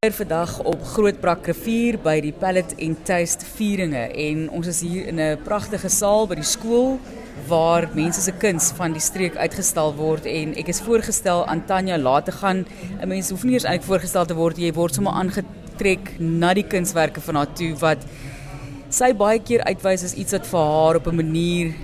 kuier vandag op Grootbrak rivier by die Pallet en Taste vieringe. En ons is hier in 'n pragtige saal by die skool waar mense se kuns van die streek uitgestal word. En ek is voorgestel aan Tanya laat te gaan. 'n Mens hoef nie eers eintlik voorgestel te word, jy word sommer aangetrek na die kunswerke van haar toe wat sy baie keer uitwys as iets wat vir haar op 'n manier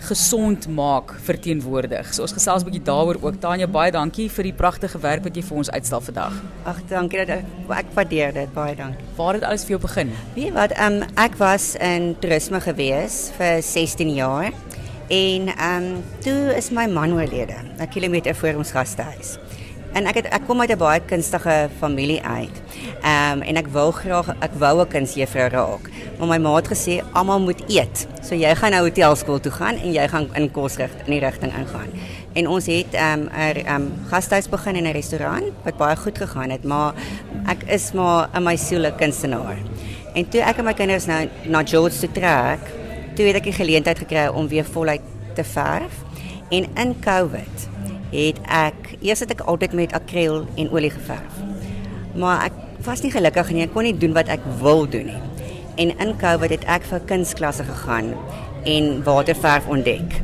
gesond maak verteenwoordig. So ons gesels 'n bietjie daaroor ook. Tanya, baie dankie vir die pragtige werk wat jy vir ons uitstal vandag. Ag, dankie dat ek, ek waardeer dit baie dankie. Waar het alles vir jou begin? Weet jy wat, um, ek was in toerisme gewees vir 16 jaar en um, toe is my man oorlede, 'n kilometer voor ons gastehuis. En ek kom uit 'n baie kunstige familie uit. Ehm um, en ek wou graag ek wou 'n kunstjuffrou raak. Maar my ma het gesê almal moet eet. So jy gaan nou hotelskool toe gaan en jy gaan in kosrig in die rigting ingaan. En ons het um, 'n er, um, gastehuis begin in 'n restaurant wat baie goed gegaan het, maar ek is maar in my siel 'n kunstenaar. En toe ek en my kinders nou na George toe trek, toe het ek die geleentheid gekry om weer voluit te verf. En in COVID het ek eers het ek altyd met akriel en olie geverf. Maar ek was nie gelukkig nie. Ek kon nie doen wat ek wil doen nie. En in COVID het ek vir kunsklasse gegaan en waterverf ontdek.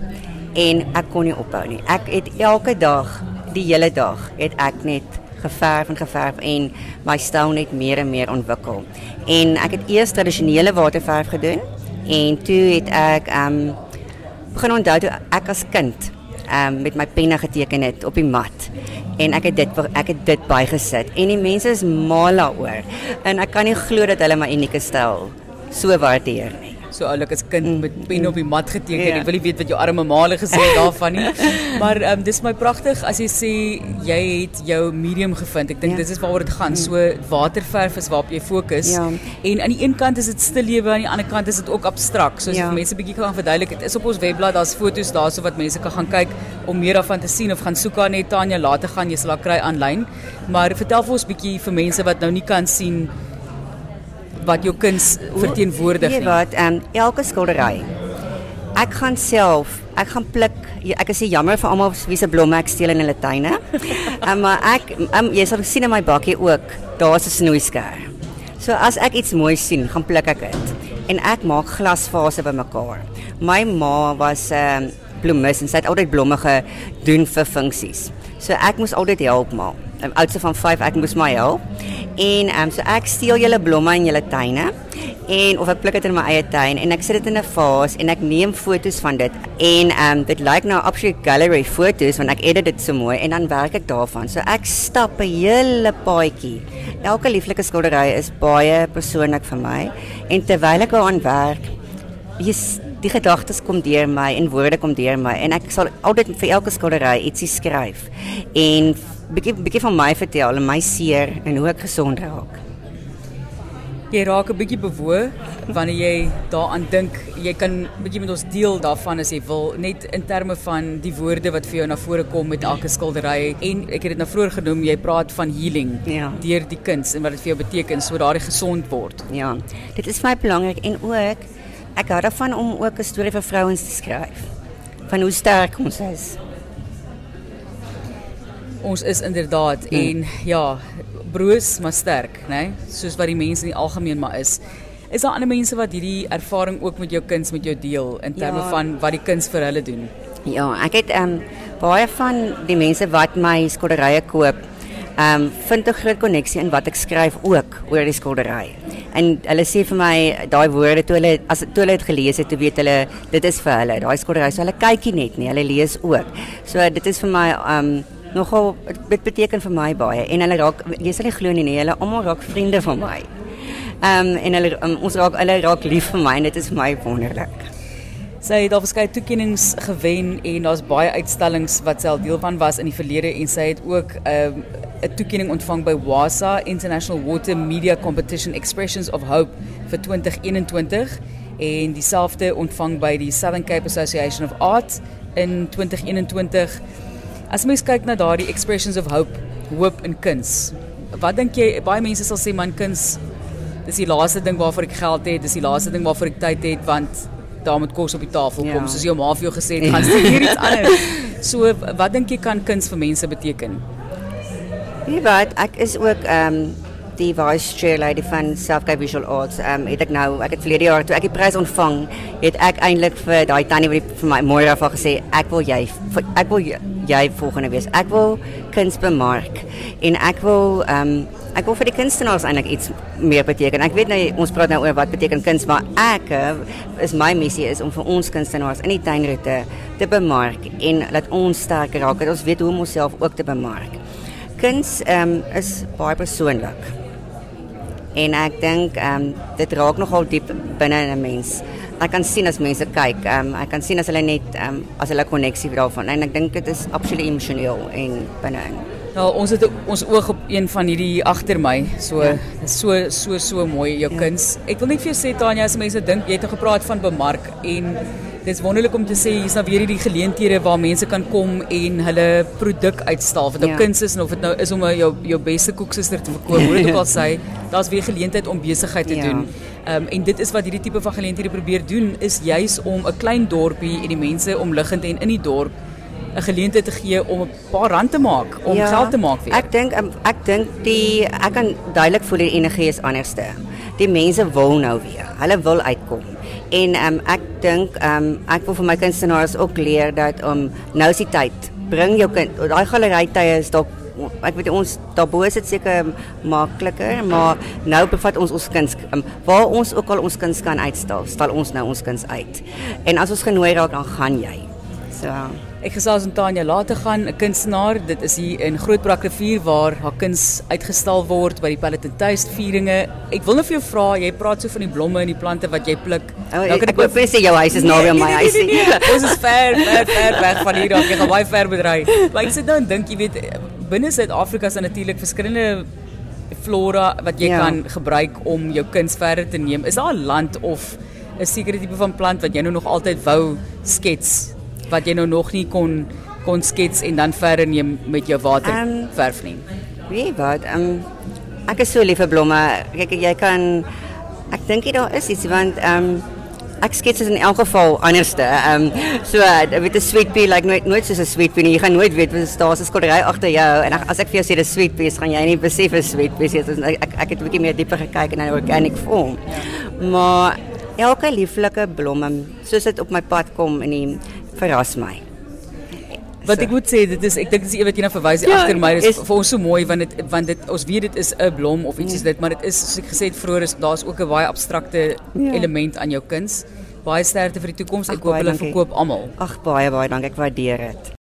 En ek kon nie ophou nie. Ek het elke dag, die hele dag, het ek net geverf en geverf en my styl net meer en meer ontwikkel. En ek het eers tradisionele waterverf gedoen en toe het ek um begin onthou toe ek as kind um, met my penne geteken het op die mat. En ek het dit ek het dit bygesit en die mense is mal daaroor. En ek kan nie glo dat hulle my unieke styl so waardeer nie so oulik as kind mm, met pen mm. op die mat geteken. Ek wil nie weet wat jou arme maale gesê het daarvan nie. maar ehm um, dis my pragtig as jy sê jy het jou medium gevind. Ek dink ja. dit is waaroor dit gaan. Mm. So waterverf is waarop jy fokus. En aan die een kant is dit stil lewe, aan die ander kant is dit ook abstrakt. So as ja. mense bietjie kan verduidelik, dit is op ons webblad, daar's foto's daarso wat mense kan gaan kyk om meer daarvan te sien of gaan soek aan net Tanya later gaan jy sal haar kry aanlyn. Maar vertel vir ons bietjie vir mense wat nou nie kan sien wat jou kuns verteenwoordig nie. Weet wat, ehm um, elke skildery. Ek gaan self, ek gaan pluk. Ek is jammer vir almal wie se blomme ek steel in hulle tuine. um, maar ek um, jy sal sien in my bakkie ook, daar's 'n snoeisker. So as ek iets mooi sien, gaan pluk ek dit. En ek maak glasvase bymekaar. My ma was 'n um, ehm, bloemis en sy het altyd blomme gedoen vir funksies. So ek moes altyd help maak. 'n Oudste van 5, ek moes my help. En ehm um, so ek steel julle blomme in julle tuine en of ek pluk dit in my eie tuin en ek sit dit in 'n vaas en ek neem fotos van dit en ehm um, dit lyk nou absolute gallery fotos want ek edit dit so mooi en dan werk ek daarvan. So ek stap 'n hele paadjie. Elke lieflike skildery is baie persoonlik vir my en terwyl ek aan werk, is die gedagtes kom deur my en woorde kom deur my en ek sal altyd vir elke skildery ietsie skryf en bietjie bietjie van my vertel en my seer en hoe ek gesond raak. Jy raak 'n bietjie bewoe wanneer jy daaraan dink. Jy kan bietjie met ons deel daarvan as jy wil, net in terme van die woorde wat vir jou na vore kom met elke skildery en ek het dit nou vroeër genoem, jy praat van healing ja. deur die kuns en wat dit vir jou beteken so daardie gesond word. Ja. Dit is vir my belangrik en ook ek hou daarvan om ook 'n storie vir vrouens te skryf van hoe sterk ons is ons is inderdaad hmm. en ja, broos maar sterk, né? Nee? Soos wat die mense in die algemeen maar is. Is daar ander mense wat hierdie ervaring ook met jou kuns met jou deel in terme ja. van wat die kuns vir hulle doen? Ja, ek het ehm um, baie van die mense wat my skilderye koop, ehm um, vind 'n groot koneksie in wat ek skryf ook oor die skildery. En hulle sê vir my daai woorde toe hulle as toe hulle dit gelees het, toe weet hulle dit is vir hulle. Daai skildery, so hulle kykie net nie, hulle lees ook. So dit is vir my ehm um, nogal dit beteken vir my baie en hulle raak jy sal nie glo nie hulle almal raak vriende van my. Ehm en hulle um, ons raak hulle raak lief vir my en is vir my wonderlik. Sy het al verskeie toekenninge gewen en daar's baie uitstallings wat sy deel van was in die verlede en sy het ook um, 'n toekenning ontvang by WASA International Water Media Competition Expressions of Hope vir 2021 en dieselfde ontvang by die Southern Cape Association of Art in 2021 As mens kyk na daardie expressions of hope, hoop in kuns. Wat dink jy baie mense sal sê man kuns dis die laaste ding waarvoor ek geld het, dis die laaste ding waarvoor ek tyd het want daar moet kos op die tafel kom ja. soos jou ma vir jou gesê het, gaan sien hier iets anders. So wat dink jy kan kuns vir mense beteken? Wie weet, ek is ook ehm um, die vice chair lady van Selfcare Visual Arts, ehm um, het ek nou, ek het verlede jaar toe ek die prys ontvang, het ek eintlik vir daai tannie wat vir my môre af gesê ek wil jy ek wil jy volgende wees. Ek wil kuns bemark en ek wil ehm um, ek wil vir die kunstenaars eintlik iets meer beteken. Ek weet nou ons praat nou oor wat beteken kuns, maar ek eh, is my missie is om vir ons kunstenaars in die tuinroete te bemark en laat ons sterker raak. Dat ons weet hoe om onsself ook te bemark. Kuns ehm um, is baie persoonlik. En ek dink ehm um, dit raak nogal diep binne in 'n mens. Ek kan sien as mense kyk, um, ek kan sien as hulle net um, as hulle koneksie daarvan en ek dink dit is absoluut emosioneel en binne-in. Nou ons het ons oog op een van hierdie agter my. So ja. so so so mooi jou ja. kuns. Ek wil net vir jou sê Tanya, as mense dink jy het nou gepraat van bemark en Dit is wonderlik om te sê hier's nou weer hierdie geleenthede waar mense kan kom en hulle produk uitstal. Wat nou ja. kuns is en of dit nou is om jou jou beste koeksuster te verkoop, hoe dit ook al sê, daar's weer geleentheid om besigheid te ja. doen. Um, en dit is wat hierdie tipe van geleenthede probeer doen is juis om 'n klein dorpie en die mense omliggend en in die dorp 'n geleentheid te gee om 'n paar rand te maak, om ja, geld te maak vir. Ek dink ehm, ek dink die ek kan duidelik voel die energie is anderste. Die mense wil nou weer. Hulle wil uitkom. En um, ek dink um, ek wil vir my kunstenaars ook leer dat om um, nou is die tyd. Bring jou kind. Daai galery tye is dalk ek weet ons daarbo is dit seker makliker, maar nou bevat ons ons kuns um, waar ons ook al ons kuns kan uitstal, stal ons nou ons kuns uit. En as ons genooi raak dan gaan jy. So Ek gesels met Tanya later gaan 'n kunstenaar. Dit is hier in Grootbrak rivier waar haar kuns uitgestal word by die Palletenthuis vieringe. Ek wil net vir jou vra, jy praat so van die blomme en die plante wat jy pluk. Oh, nou kan ek wil sê jou huis is nee, naby aan my nee, huis. Nee, nee, nee. Ons is ver, ver, ver weg van hier af. Jy gaan baie ver bedry. Maar ek sit nou en dink, jy weet, binne Suid-Afrika is daar natuurlik verskillende flora wat jy ja. kan gebruik om jou kuns verder te neem. Is daar 'n land of 'n sekere tipe van plant wat jy nou nog altyd wou skets? Wat jy nou nog nie kon kon skets en dan verder neem met jou water um, verf nie. Wie wat? Um, ek is so lief vir blomme. Kyk jy kan ek dink jy daar is iets want um, ek skets in elk geval anderste. Um, so weet 'n sweet pea like nooit nooit soos 'n sweet pea nie. Jy gaan nooit weet wat daar is 'n skildery agter jou en as ek vir jou sê dis sweet pea, gaan jy nie besef is sweet pea nie. Ek, ek ek het 'n bietjie meer dieper gekyk in 'n organic form. Maar elke lieflike blomme soos dit op my pad kom in die verras my. Wat ek moet sê, dit is ek dink dis een wat jy na verwys ja, agter my is, is vir ons so mooi want dit want dit ons weet dit is 'n blom of iets nee. is dit, maar dit is soos ek gesê het vroeër is daar's ook 'n baie abstrakte ja. element aan jou kuns. Baie sterkte vir die toekoms. Ek hoop hulle verkoop almal. Ag baie baie dankie. Ek waardeer dit.